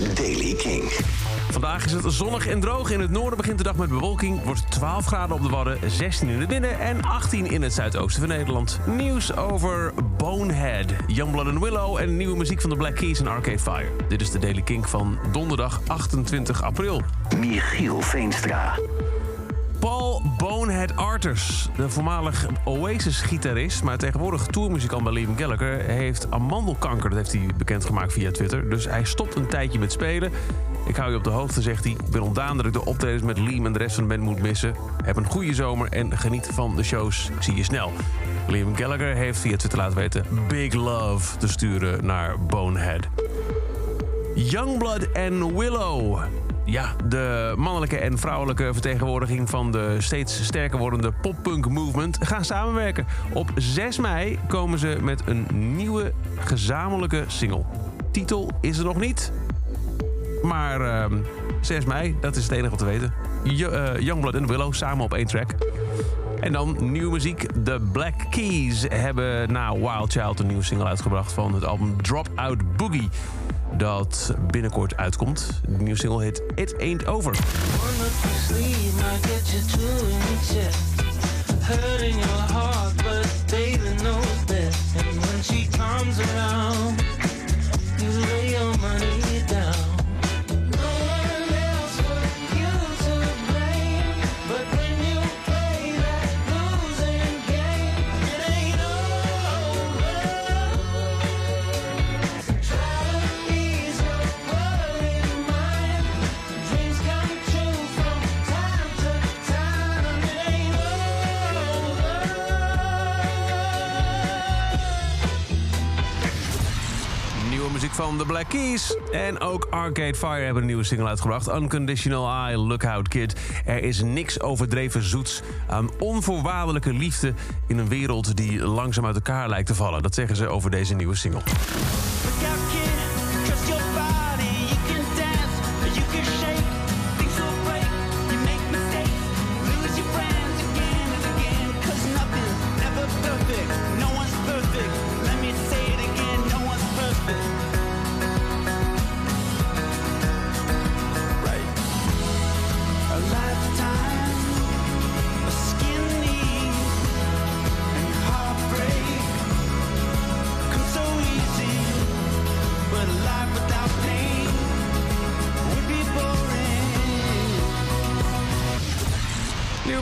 is Daily King. Vandaag is het zonnig en droog. In het noorden begint de dag met bewolking. Wordt 12 graden op de Wadden, 16 in het midden en 18 in het zuidoosten van Nederland. Nieuws over Bonehead, Youngblood and Willow en nieuwe muziek van de Black Keys en Arcade Fire. Dit is de Daily Kink van donderdag 28 april. Michiel Veenstra. Paul Bonehead Arters, de voormalig Oasis-gitarist... maar tegenwoordig tourmuzikant bij Liam Gallagher... heeft amandelkanker, dat heeft hij bekendgemaakt via Twitter. Dus hij stopt een tijdje met spelen. Ik hou je op de hoogte, zegt hij. Ik ben ontdaan dat ik de optredens met Liam en de rest van de band moet missen. Heb een goede zomer en geniet van de shows. Zie je snel. Liam Gallagher heeft via Twitter laten weten... Big Love te sturen naar Bonehead. Youngblood en Willow. Ja, de mannelijke en vrouwelijke vertegenwoordiging van de steeds sterker wordende poppunk movement gaan samenwerken. Op 6 mei komen ze met een nieuwe gezamenlijke single. Titel is er nog niet, maar uh, 6 mei, dat is het enige wat we weten. Eh, Youngblood en Willow samen op één track. En dan nieuwe muziek. De Black Keys hebben na Wild Child een nieuwe single uitgebracht van het album Drop Out Boogie. Dat binnenkort uitkomt. De nieuwe single heet It Ain't Over. Muziek van The Black Keys. En ook Arcade Fire hebben een nieuwe single uitgebracht. Unconditional Eye, Lookout Kid. Er is niks overdreven zoets aan onvoorwaardelijke liefde... in een wereld die langzaam uit elkaar lijkt te vallen. Dat zeggen ze over deze nieuwe single.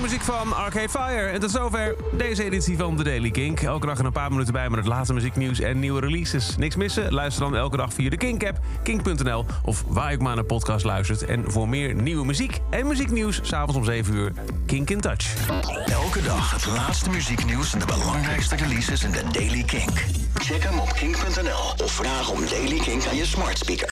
Muziek van Arcade Fire. En tot zover deze editie van The Daily Kink. Elke dag een paar minuten bij met het laatste muzieknieuws en nieuwe releases. Niks missen? Luister dan elke dag via de Kink-app, kink.nl... of waar ik maar naar podcast luistert. En voor meer nieuwe muziek en muzieknieuws... s'avonds om 7 uur, Kink in Touch. Elke dag het laatste muzieknieuws en de belangrijkste releases in de Daily Kink. Check hem op kink.nl of vraag om Daily Kink aan je smart speaker.